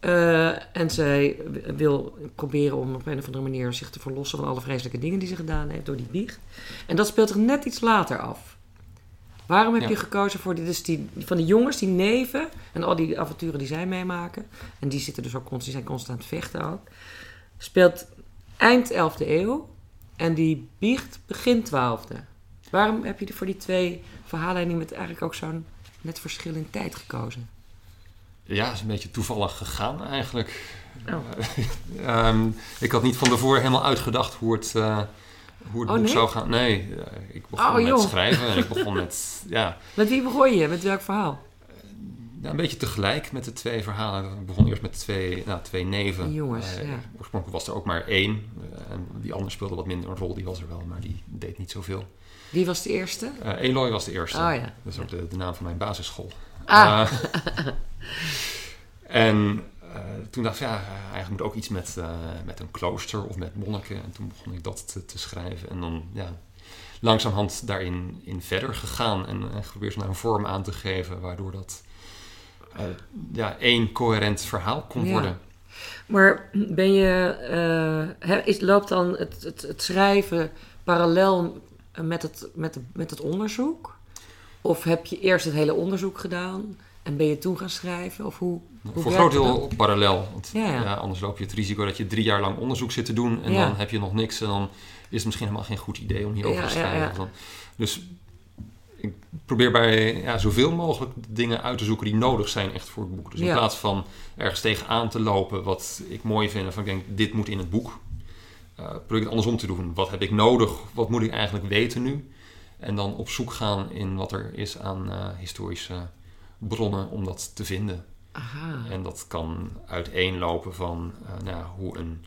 Uh, en zij wil proberen om op een of andere manier zich te verlossen van alle vreselijke dingen die ze gedaan heeft door die biecht. En dat speelt zich net iets later af. Waarom heb Ja. je gekozen voor die, dus die, van die jongens, die neven en al die avonturen die zij meemaken? En die zitten dus ook constant, die zijn constant aan het vechten ook. Speelt eind 11e eeuw en die biecht begin 12e. Waarom heb je voor die twee verhaallijnen met eigenlijk ook zo'n net verschil in tijd gekozen? Ja, is een beetje toevallig gegaan eigenlijk. Oh. Ehm, ik had niet van tevoren helemaal uitgedacht hoe het, eh, hoe het Oh, boek nee? zou gaan. Nee, eh, ik begon Oh, met joh. schrijven en ik begon met, ja, Met wie begon je? Met welk verhaal? een beetje tegelijk met de twee verhalen. Ik begon eerst met twee, nou, twee neven. Jongens, Eh, ja. Oorspronkelijk was er ook maar één. en die andere speelde wat minder een rol. Die was er wel, maar die deed niet zoveel. Wie was de eerste? Eloy was de eerste. Oh ja. Dat is ook de, de naam van mijn basisschool. Ah. Eh, en eh, toen dacht ik, ja, eigenlijk moet ook iets met, eh, met een klooster of met monniken. En toen begon ik dat te, te schrijven. En dan, ja, langzamerhand daarin in verder gegaan. En, en geprobeerd naar een vorm aan te geven, waardoor dat ja, één coherent verhaal kon Ja. worden. Maar ben je, is, loopt dan het, het, het schrijven parallel met het, met, de, met het onderzoek? Of heb je eerst het hele onderzoek gedaan en ben je toen gaan schrijven? Of hoe, hoe Voor groot dat? deel parallel. Want Ja, ja. ja, anders loop je het risico dat je drie jaar lang onderzoek zit te doen. En Ja. dan heb je nog niks. En dan is het misschien helemaal geen goed idee om hierover te schrijven. Dus ik probeer bij ja, zoveel mogelijk dingen uit te zoeken die nodig zijn echt voor het boek. Dus in plaats van ergens tegenaan te lopen wat ik mooi vind. En van ik denk, dit moet in het boek. eh probeer ik het andersom te doen. Wat heb ik nodig? Wat moet ik eigenlijk weten nu? En dan op zoek gaan in wat er is aan eh, historische bronnen om dat te vinden. Aha. En dat kan uiteenlopen van eh, nou, ja, hoe een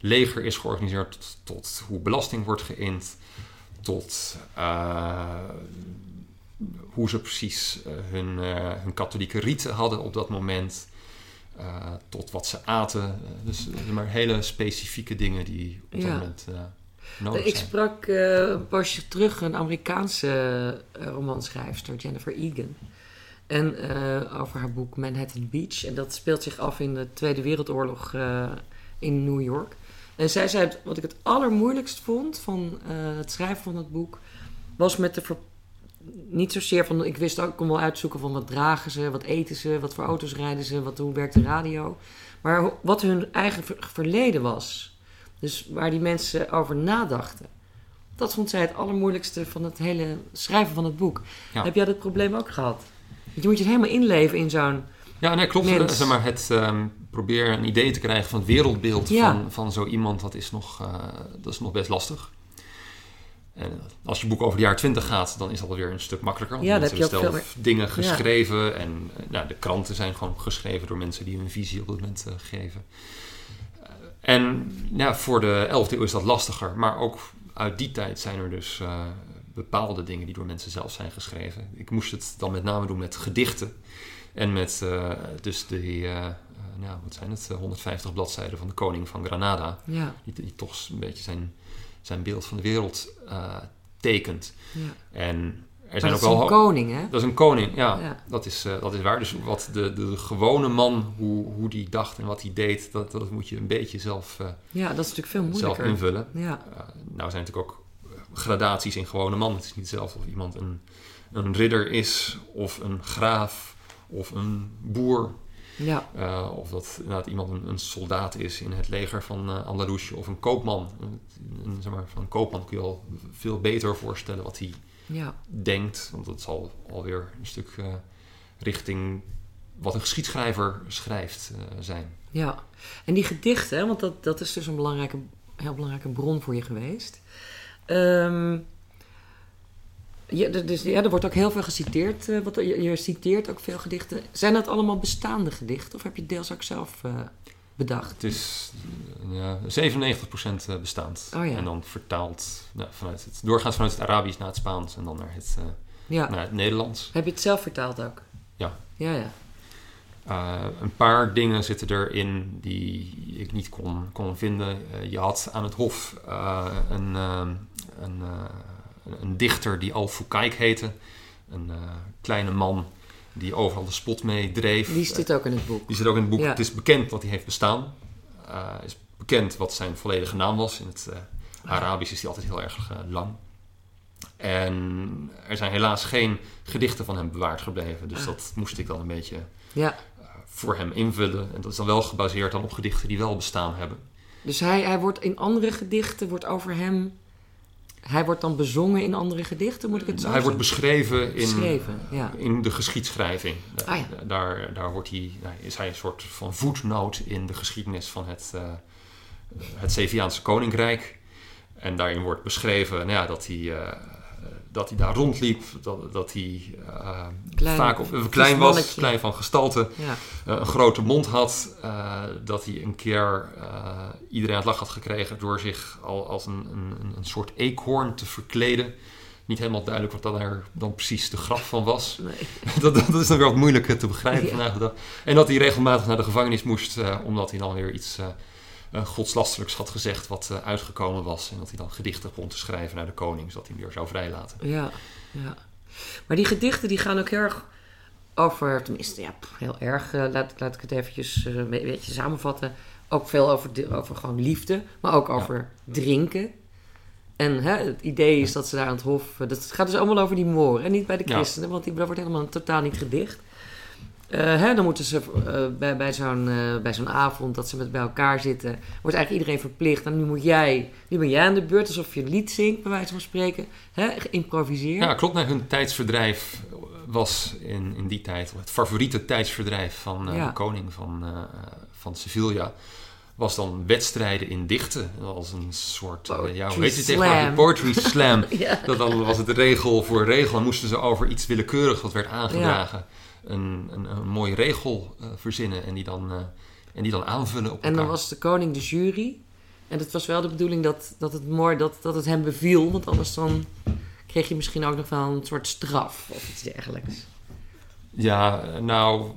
leger is georganiseerd, tot, tot hoe belasting wordt geïnd, tot eh, hoe ze precies hun, hun katholieke rieten hadden op dat moment, tot wat ze aten. Dus maar hele specifieke dingen die op dat Ja. moment nodig Ik zijn. sprak eh, een poosje terug een Amerikaanse eh, romanschrijfster, Jennifer Egan. En eh, over haar boek Manhattan Beach. En dat speelt zich af in de Tweede Wereldoorlog in New York. En zij zei, wat ik het allermoeilijkst vond van het schrijven van het boek... was met de... ver- niet zozeer van... Ik wist ook, ik kon wel uitzoeken van wat dragen ze, wat eten ze... wat voor auto's rijden ze, wat, hoe werkt de radio... maar wat hun eigen ver- verleden was... Dus waar die mensen over nadachten. Dat vond zij het allermoeilijkste van het hele schrijven van het boek. Ja. Heb jij dat probleem ook gehad? Want je moet je helemaal inleven in zo'n... Ja, nee, klopt. Mens. Eh, Zeg maar, het ehm, proberen een idee te krijgen van het wereldbeeld Ja. van, van zo iemand, dat is, nog, eh, dat is nog best lastig. En als je boek over de jaren 20 gaat, dan is dat alweer een stuk makkelijker. Want Ja, mensen hebben zelf dingen geschreven. En eh, nou, de kranten zijn gewoon geschreven door mensen die hun visie op dat moment eh, geven. En ja, voor de 11e eeuw is dat lastiger. Maar ook uit die tijd zijn er dus eh, bepaalde dingen die door mensen zelf zijn geschreven. Ik moest het dan met name doen met gedichten. En met eh, dus de, nou, wat zijn het, eh, 150 bladzijden van de koning van Granada. Ja, Die, die toch een beetje zijn, zijn beeld van de wereld tekent. ja. En er Maar zijn ook dat is een koning, hè? dat is een koning, ja. Ja. Dat, is, eh, dat is waar. Dus wat de, de, gewone man, hoe, hoe die dacht en wat hij deed... Dat, dat moet je een beetje zelf, eh, Ja, dat is natuurlijk veel zelf moeilijker. invullen. Ja, Uh, nou zijn natuurlijk ook gradaties in gewone man. Het is niet hetzelfde of iemand een, een ridder is... of een graaf of een boer... ja, Uh, of dat inderdaad iemand een, een soldaat is in het leger van uh, Andalusië of een koopman. Een, een- zeg maar, van een koopman kun je al veel beter voorstellen wat hij ja. denkt. Want dat zal alweer een stuk uh, richting wat een geschiedschrijver schrijft uh, zijn. Ja, en die gedichten, want dat, dat is dus een belangrijke, heel belangrijke bron voor je geweest. Ehm, ja, er- dus, ja, er wordt ook heel veel geciteerd. eh, wat, je, je citeert ook veel gedichten. Zijn dat allemaal bestaande gedichten of heb je deels ook zelf eh, bedacht? Het is ja, 97% bestaand. Oh ja. En dan vertaald nou, vanuit het, doorgaans vanuit het Arabisch naar het Spaans en dan naar het, uh, Ja. naar het Nederlands. Heb je het zelf vertaald ook? Ja. Ja, ja. Uh, een paar dingen zitten erin die ik niet kon, kon vinden. Uh, je had aan het Hof een, een, een, dichter die Al Fukaik heette. Een kleine man die overal de spot mee dreef. Die zit ook in het boek. Die zit ook in het boek. Ja. Het is bekend dat hij heeft bestaan. Het is bekend wat zijn volledige naam was. In het Arabisch is die altijd heel erg lang. En er zijn helaas geen gedichten van hem bewaard gebleven. Dus dat moest ik dan een beetje ja. voor hem invullen. En dat is dan wel gebaseerd dan op gedichten die wel bestaan hebben. Dus hij, hij wordt in andere gedichten, wordt over hem... Hij wordt dan bezongen in andere gedichten, moet ik het zo Hij zeggen? wordt beschreven in, Beschreven, ja. in de geschiedschrijving. Ah, ja. daar, daar wordt hij, is hij een soort van voetnoot in de geschiedenis van het, uh, het Zeviaanse Koninkrijk. En daarin wordt beschreven nou ja, dat hij... Uh, dat hij daar rondliep, dat, dat hij uh, klein, vaak op, uh, klein was, klein van gestalte, ja. uh, een grote mond had, eh, dat hij een keer iedereen aan het lach had gekregen door zich al als een, een, een soort eekhoorn te verkleden. Niet helemaal duidelijk wat daar dan precies de grap van was. Nee. dat, dat, is dan weer wat moeilijker te begrijpen ja. vandaag de dag. En dat hij regelmatig naar de gevangenis moest, omdat hij dan weer iets godslastelijks had gezegd wat uh, uitgekomen was. En dat hij dan gedichten begon te schrijven naar de koning, zodat hij hem weer zou vrijlaten. Ja, ja. Maar die gedichten die gaan ook heel erg over, tenminste ja, heel erg, uh, laat, laat ik het eventjes een beetje samenvatten. Ook veel over, de, over gewoon liefde, maar ook over ja. drinken. En hè, het idee is dat ze daar aan het hof... Dat gaat dus allemaal over die moren. En niet bij de christenen, ja. want die, dat wordt helemaal totaal niet gedicht. Uh, hè, dan moeten ze uh, bij, bij zo'n uh, bij zo'n avond dat ze met bij elkaar zitten, wordt eigenlijk iedereen verplicht. En nu moet jij, nu ben jij aan de beurt, alsof je een lied zingt, bij wijze van spreken, hè, geïmproviseerd. Ja, klopt. Nou, hun tijdsverdrijf was in, in die tijd het favoriete tijdsverdrijf van ja. de koning van, van Sevilla. Was dan wedstrijden in dichten. Als een soort. ja, hoe heet het tegenwoordig? Poetry slam. ja. Dat dan was het regel voor regel. Dan moesten ze over iets willekeurigs wat werd aangedragen. Ja een, een, een mooie regel uh, verzinnen en die, dan, uh, en die dan aanvullen op En dan was de koning de jury. En het was wel de bedoeling dat, dat, het, mooi, dat, dat het hem beviel. Want anders dan kreeg je misschien ook nog wel een soort straf of iets dergelijks. Ja, nou...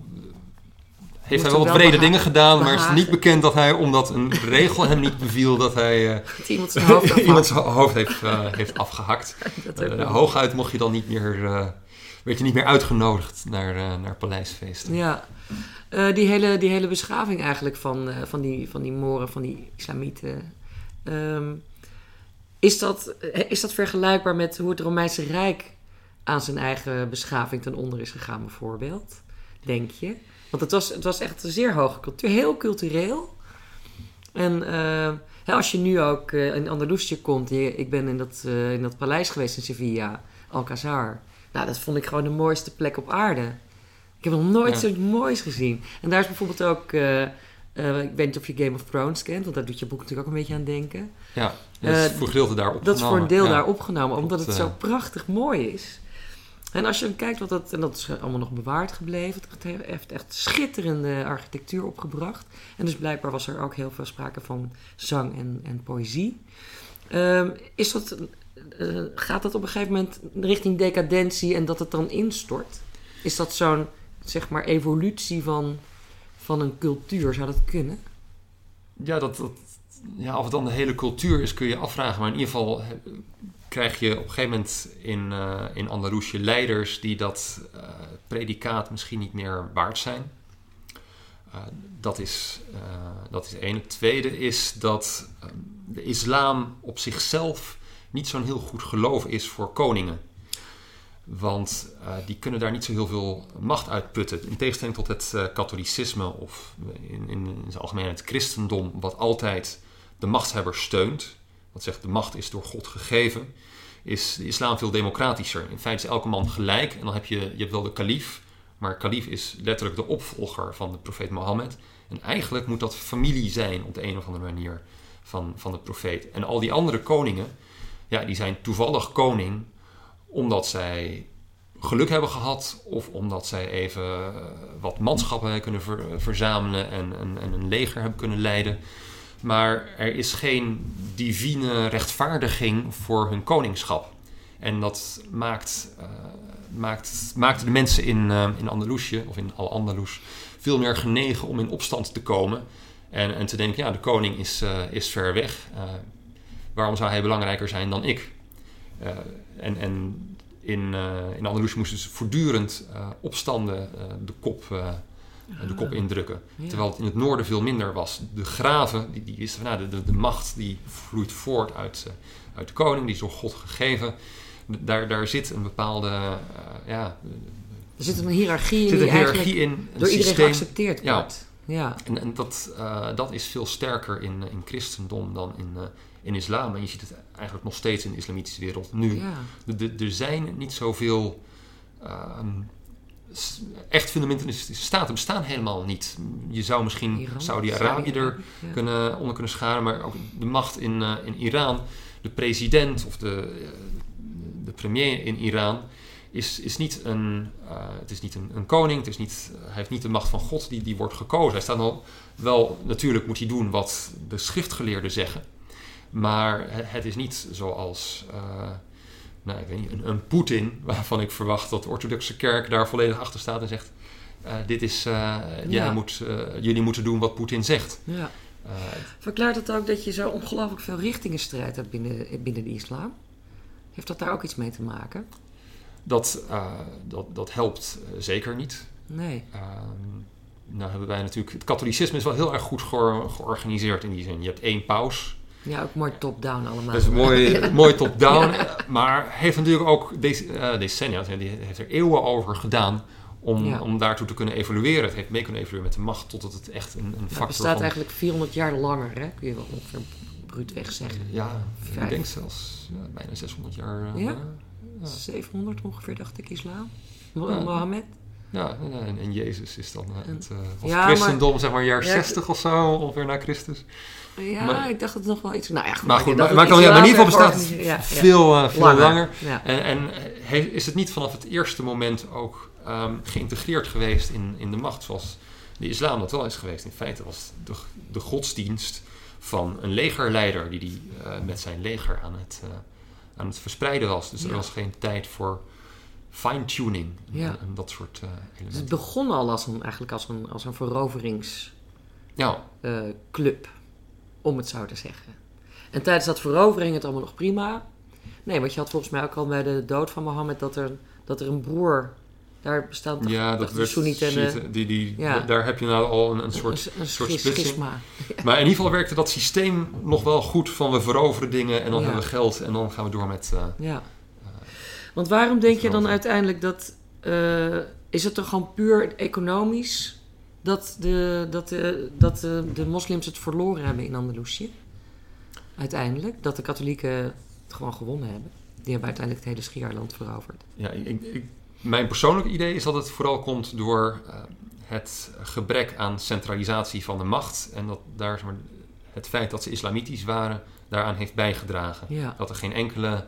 Heeft hij wel wat brede dingen gedaan, maar het is niet bekend dat hij, omdat een regel hem niet beviel, dat hij uh, iemand zijn hoofd, iemand zijn hoofd heeft, heeft afgehakt. hooguit mocht je dan niet meer werd je niet meer uitgenodigd naar, uh, naar paleisfeesten. Ja, uh, die, hele, die hele beschaving eigenlijk van, uh, van, die, van die moren, van die islamieten. Um, is, dat, is dat vergelijkbaar met hoe het Romeinse Rijk aan zijn eigen beschaving ten onder is gegaan, bijvoorbeeld? Denk je? Want het was, het was echt een zeer hoge cultuur, heel cultureel. En eh, als je nu ook eh, in Andalusië komt, ik ben in dat, eh, in dat paleis geweest in Sevilla, Alcazar. Nou, dat vond ik gewoon de mooiste plek op aarde. Ik heb nog nooit Ja. zoiets moois gezien. En daar is bijvoorbeeld ook, eh, eh, ik weet niet of je Game of Thrones kent, want daar doet je boek natuurlijk ook een beetje aan denken. Ja, dat is Eh, voor gedeelte daar opgenomen. Dat is voor een deel ja. daar opgenomen, omdat het zo prachtig mooi is. En als je dan kijkt wat dat, en dat is allemaal nog bewaard gebleven, het heeft echt schitterende architectuur opgebracht. En dus blijkbaar was er ook heel veel sprake van zang en, en poëzie. Ehm, is dat, eh, gaat dat op een gegeven moment richting decadentie en dat het dan instort? Is dat zo'n, zeg maar, evolutie van, van een cultuur? Zou dat kunnen? Ja, dat, ja, of het dan de hele cultuur is, kun je afvragen. Maar in ieder geval eh, krijg je op een gegeven moment in, eh in Andalusië leiders die dat predicaat misschien niet meer waard zijn. Dat, is, dat is één. Het tweede is dat de islam op zichzelf niet zo'n heel goed geloof is voor koningen. Want eh, die kunnen daar niet zo heel veel macht uitputten. In tegenstelling tot het eh, katholicisme of in, in, zijn algemeen het christendom, wat altijd de machthebber steunt. Wat zegt de macht is door God gegeven. Is de islam veel democratischer. In feite is elke man gelijk. En dan heb je, je hebt wel de kalif. Maar kalif is letterlijk de opvolger van de profeet Mohammed. En eigenlijk moet dat familie zijn op de een of andere manier van, van de profeet. En al die andere koningen, ja, die zijn toevallig koning omdat zij geluk hebben gehad of omdat zij even eh, wat manschappen hebben kunnen ver- verzamelen en, en, en een leger hebben kunnen leiden. Maar er is geen divine rechtvaardiging voor hun koningschap. En dat maakt, eh, maakt, maakte de mensen in, eh, in Andalusië, of in Al-Andalus, veel meer genegen om in opstand te komen. En, en te denken, ja, de koning is, is ver weg. Waarom zou hij belangrijker zijn dan ik? Eh, en, en in, eh in Andalusië moesten ze voortdurend eh, opstanden de, kop, de kop indrukken. Ja. Terwijl het in het noorden veel minder was. De graven, die, die wisten van, nou, de, de, de macht die vloeit voort uit, uit de koning, die is door God gegeven. Daar, daar zit een bepaalde, ja, Er zit een hiërarchie in zit een hiërarchie in, een door iedereen systeem. geaccepteerd Ja. wordt. Ja. En, en dat, dat is veel sterker in, in christendom dan in, in islam. En je ziet het eigenlijk nog steeds in de islamitische wereld nu. ja. Er zijn niet zoveel s- echt fundamentalistische staten bestaan helemaal niet. Je zou misschien Saudi-Arabië er ja. kunnen, onder kunnen scharen, maar ook de macht in, eh, in Iran, de president of de, eh, de premier in Iran. Is, is niet een, eh, het is niet een, een koning, het is niet, hij heeft niet de macht van God die, die wordt gekozen. Hij staat al wel, natuurlijk moet hij doen wat de schriftgeleerden zeggen. Maar he- het is niet zoals eh, nou, ik weet niet, een, een Poetin, waarvan ik verwacht dat de orthodoxe kerk daar volledig achter staat en zegt: eh, dit is, eh, Ja. moet, jullie moeten doen wat Poetin zegt. Ja. Verklaart het ook dat je zo ongelooflijk veel richtingenstrijd hebt binnen, binnen de islam? Heeft dat daar ook iets mee te maken? dat, dat, dat helpt zeker niet. Nee. Ehm, nou hebben wij natuurlijk, het katholicisme is wel heel erg goed geor- georganiseerd in die zin. Je hebt één paus, Ja, ook mooi top-down allemaal. dat is mooi, Ja. mooi top-down, maar heeft natuurlijk ook eh, decennia, die heeft er eeuwen over gedaan om, Ja. om daartoe te kunnen evolueren. Het heeft mee kunnen evolueren met de macht totdat het echt een, een Nou, het factor bestaat van... eigenlijk 400 jaar langer, hè? kun je wel ongeveer bruutweg zeggen. Ja, Vijf. ik denk zelfs bijna 600 jaar. eh, Ja? ja. Ja. 700 ongeveer, dacht ik, islam. Mohammed. Ja, en, en Jezus is dan eh, het, eh, of Ja, christendom, zeg maar, jaar Ja, 60 of zo, ongeveer na Christus. Ja, Maar- ik dacht dat het nog wel iets... Nou ja, goed, Maar goed, maar, maar, kan- ja, maar in ieder geval bestaat het veel, eh, veel langer. En, en he- is het niet vanaf het eerste moment ook ehm, geïntegreerd geweest in, in de macht, zoals de islam dat wel is geweest? In feite was de, de godsdienst van een legerleider die, die eh, met zijn leger aan het, eh, aan het verspreiden was. Dus er was geen tijd voor fine-tuning Ja. en, dat soort eh, Dus het elementen. begon al als een, eigenlijk als een, als een veroveringsclub, Ja, om het zo te zeggen. En tijdens dat verovering het allemaal nog prima. Nee, want je had volgens mij ook al bij de dood van Mohammed dat er, dat er een broer... Daar bestaat ja dat de werd Soenieten en Shiiten, die, die, Ja. Daar heb je nou al een, een soort een, een soort schis- splitsing. schisma. Maar in ieder geval werkte dat systeem nog wel goed van we veroveren dingen en dan Ja. hebben we geld en dan gaan we door met... eh, Ja. Want waarom denk je dan uiteindelijk dat... eh, is het toch gewoon puur economisch dat, de, dat, de, dat de, de moslims het verloren hebben in Andalusië? Uiteindelijk. Dat de katholieken het gewoon gewonnen hebben. Die hebben uiteindelijk het hele Schiereiland veroverd. Ja, ik, ik, mijn persoonlijke idee is dat het vooral komt door uh, het gebrek aan centralisatie van de macht. En dat daar zeg maar, het feit dat ze islamitisch waren daaraan heeft bijgedragen. Ja. Dat er geen enkele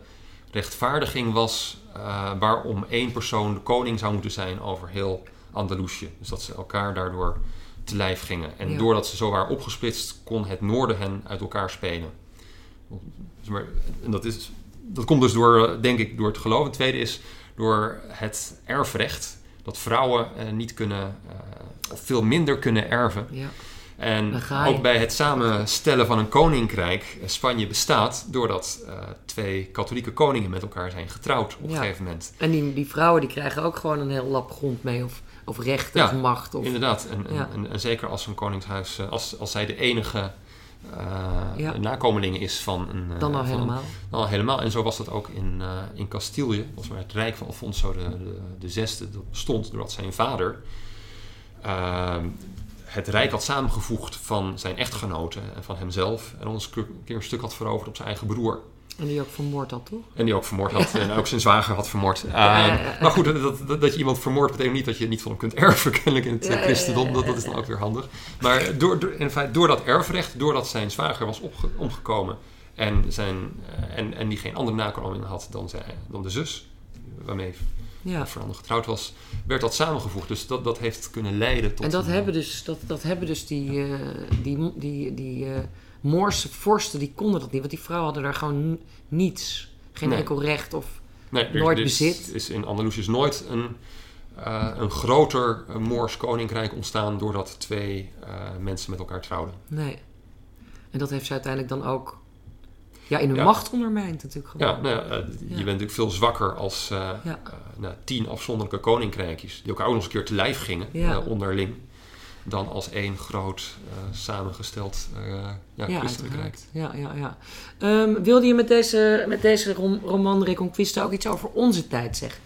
rechtvaardiging was uh, waarom één persoon de koning zou moeten zijn over heel Andalusië. Dus dat ze elkaar daardoor te lijf gingen. En Ja. doordat ze zo waren opgesplitst, kon het noorden hen uit elkaar spelen. Maar, en dat, is, dat komt dus door, eh, denk ik, door het geloof. Het tweede is door het erfrecht. Dat vrouwen eh, niet kunnen, eh, of veel minder kunnen erven. Ja. En ook bij het samenstellen van een koninkrijk, eh, Spanje bestaat doordat eh, twee katholieke koningen met elkaar zijn getrouwd op een gegeven moment. En die, die vrouwen die krijgen ook gewoon een heel lap grond mee. Of, of rechten Ja, of macht. Of, Inderdaad, en, Ja. en, en zeker als een koningshuis, eh, als, als zij de enige Ja. nakomeling is van een... dan al een- helemaal. dan al helemaal. En zo was dat ook in, in Castilië. Was maar het rijk van Alfonso de, de, de zesde. Dat bestond doordat zijn vader ehm, het rijk had samengevoegd van zijn echtgenoten en van hemzelf. En ons een keer een stuk had veroverd op zijn eigen broer. En die ook vermoord had, toch? En die ook vermoord had. En ook zijn zwager had vermoord. Ja, ja, ja. Maar goed, dat, dat, dat je iemand vermoordt betekent niet dat je niet van hem kunt erven. Kennelijk in het eh, christendom. Dat, dat is dan ook weer handig. Maar door, door, in feite, door dat erfrecht, doordat zijn zwager was opge- omgekomen. En, zijn, eh, en, en die geen andere nakomeling had dan, zijn, dan de zus. Waarmee Ja. Fernando getrouwd was. Werd dat samengevoegd. Dus dat, dat heeft kunnen leiden tot... En dat een- hebben dus, dat, dat hebben dus die, eh, die, die, die eh, Moorse vorsten, die konden dat niet. Want die vrouwen hadden daar gewoon niets. Geen Nee. enkel recht of... Nee, er, nooit er is, bezit. is in Andalusië is nooit een, eh, een groter Moors koninkrijk ontstaan doordat twee mensen met elkaar trouwden. Nee. En dat heeft ze uiteindelijk dan ook ja, in hun Ja. macht ondermijnd natuurlijk gewoon. Ja, nou ja, eh, je bent natuurlijk veel zwakker als eh, eh, nou, tien afzonderlijke koninkrijkjes, die elkaar ook nog eens een keer te lijf gingen, onderling, dan als één groot samengesteld ja, Ja, christelijk. Ja, ja, ja. Ehm, wilde je met deze, met deze rom- roman Reconquista ook iets over onze tijd zeggen?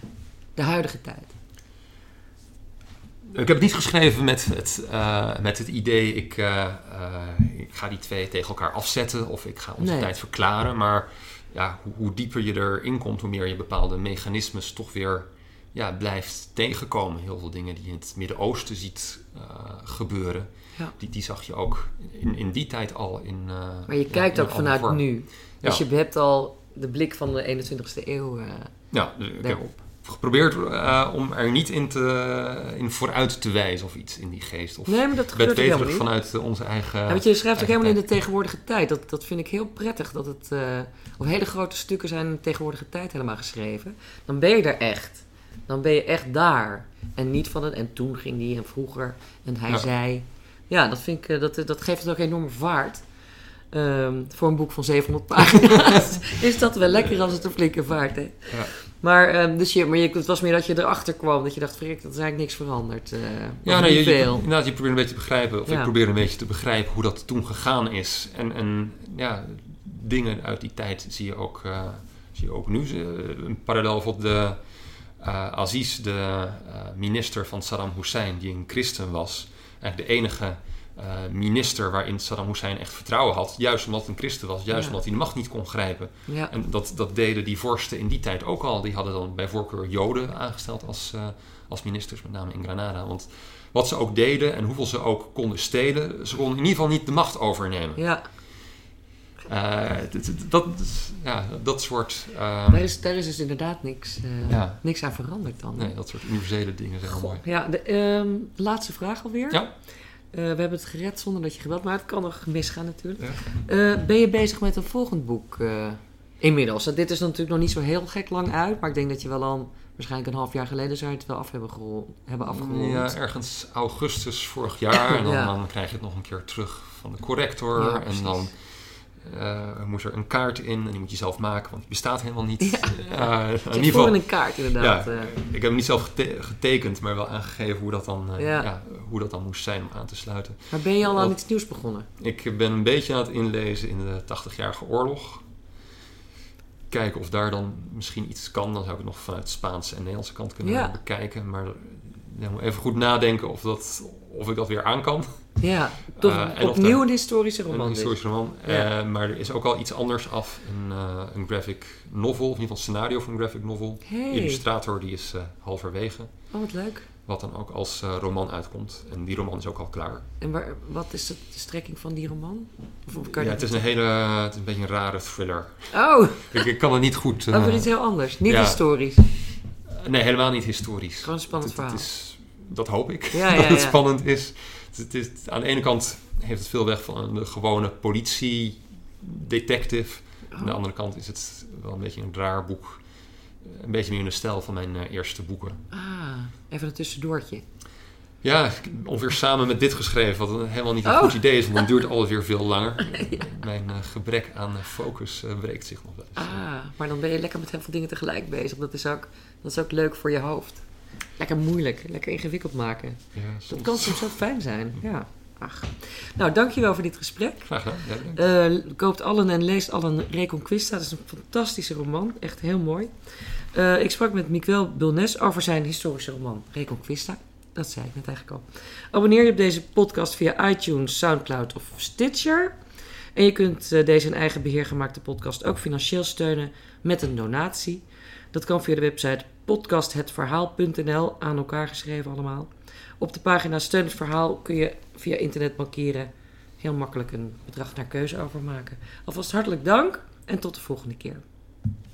De huidige tijd. Ik heb het niet geschreven met het, eh, met het idee, ik, eh, eh, ik ga die twee tegen elkaar afzetten of ik ga onze Nee. tijd verklaren. Maar ja, hoe, hoe dieper je erin komt, hoe meer je bepaalde mechanismes toch weer ja, blijft tegenkomen. Heel veel dingen die je in het Midden-Oosten ziet gebeuren, Ja. die, die zag je ook in, in die tijd al in. Maar je kijkt ook vanuit vorm. nu. Dus Ja. je hebt al de blik van de 21ste eeuw Ja, dus ik heb daarop. Geprobeerd eh, om er niet in, te, in vooruit te wijzen of iets in die geest. Of Nee, maar dat gebeurt helemaal niet. vanuit eh, onze eigen. Ja, want je schrijft ook helemaal in de tegenwoordige tijd. Dat, dat vind ik heel prettig. Dat het, eh, of hele grote stukken zijn in de tegenwoordige tijd helemaal geschreven. Dan ben je er echt. Dan ben je echt daar. En niet van het en toen ging die en vroeger en hij Ja. zei. Ja, dat, vind ik, dat, dat geeft het ook enorme vaart. Ehm, voor een boek van 700 pagina's is dat wel lekker als het een flinke vaart heeft. Ja. Maar, ehm, dus je, maar je, het was meer dat je erachter kwam. Dat je dacht, verrek, dat is eigenlijk niks veranderd. eh, Ja, nee, je, inderdaad, je probeert een beetje te begrijpen, of Ja. ik probeer een beetje te begrijpen hoe dat toen gegaan is. En, en ja, dingen uit die tijd zie je ook, eh, zie je ook nu. Eh, Een parallel voor de Aziz, de minister van Saddam Hussein, die een christen was. Eigenlijk de enige eh, minister waarin Saddam Hussein echt vertrouwen had. Juist omdat het een christen was, juist Ja. omdat hij de macht niet kon grijpen. Ja. En dat, dat deden die vorsten in die tijd ook al. Die hadden dan bij voorkeur Joden aangesteld als, eh, als ministers, met name in Granada. Want wat ze ook deden en hoeveel ze ook konden stelen, ze konden in ieder geval niet de macht overnemen. ja. Eh, dat, ja, dat soort, ehm, Daar, is, daar is dus inderdaad niks, Ja. niks aan veranderd dan. nee, dat soort universele dingen zijn Goh, mooi. ja, de ehm, laatste vraag alweer. Ja. Eh, we hebben het gered zonder dat je geweld, maar het kan nog misgaan natuurlijk. Ja. Eh, ben je bezig met een volgend boek eh, inmiddels? Dit is natuurlijk nog niet zo heel gek lang uit, maar ik denk dat je wel al waarschijnlijk een half jaar geleden zou je het wel af hebben, hebben afgerond. Ja, ergens augustus vorig jaar. En dan, Ja. dan krijg je het nog een keer terug van de corrector. Ja, en precies. Eh, moet er een kaart in en die moet je zelf maken, want die bestaat helemaal niet. Ja. Eh, in ieder geval, een kaart inderdaad. Ja, eh. ik heb hem niet zelf gete- getekend, maar wel aangegeven hoe dat, dan, eh, Ja. ja. hoe dat dan moest zijn om aan te sluiten. maar ben je al aan iets nieuws begonnen? Ik ben een beetje aan het inlezen in de 80-jarige oorlog. Kijken of daar dan misschien iets kan. Dan zou ik het nog vanuit de Spaanse en Nederlandse kant kunnen bekijken. Maar moet even goed nadenken of, dat, of ik dat weer aan kan. Ja, toch Eh, opnieuw de- een historische roman. Een dus. historische roman. Ja. Eh, maar er is ook al iets anders af. Een, eh, een graphic novel, of in ieder geval een scenario van een graphic novel. Hey. Illustrator die is halverwege. Oh, wat leuk. Wat dan ook als roman uitkomt. En die roman is ook al klaar. En waar, wat is de, strekking van die roman? Of, kan Ja, het is een hele, het is een beetje een rare thriller. Oh, Ik, ik kan het niet goed... over iets heel anders. Niet ja. historisch. nee, helemaal niet historisch. Gewoon een spannend Het- het verhaal. is, dat hoop ik, Ja, dat het spannend is. Het, is. Aan de ene kant heeft het veel weg van de gewone politie-detective. Aan de andere kant is het wel een beetje een raar boek. Een beetje meer in de stijl van mijn eh, eerste boeken. Ah, even een tussendoortje. Ja, ongeveer samen met dit geschreven, wat helemaal niet een Oh. goed idee is, want dan duurt alles weer veel langer. Mijn eh, gebrek aan eh, focus breekt zich nog wel eens. Ah, maar dan ben je lekker met heel veel dingen tegelijk bezig. Dat is ook, dat is ook leuk voor je hoofd. Lekker moeilijk, lekker ingewikkeld maken. Ja, Dat kan soms zo fijn zijn. Ja. Ach. Nou, dankjewel voor dit gesprek. Graag gedaan. Eh, koopt allen en leest allen Reconquista. Dat is een fantastische roman. Echt heel mooi. Eh, ik sprak met Miguel Bulnes over zijn historische roman Reconquista. Dat zei ik net eigenlijk al. Abonneer je op deze podcast via iTunes, Soundcloud of Stitcher. En je kunt eh, deze in eigen beheer gemaakte podcast ook financieel steunen met een donatie. Dat kan via de website podcasthetverhaal.nl, aan elkaar geschreven allemaal. Op de pagina Steun het Verhaal kun je via internet bankieren heel makkelijk een bedrag naar keuze overmaken. Alvast hartelijk dank en tot de volgende keer.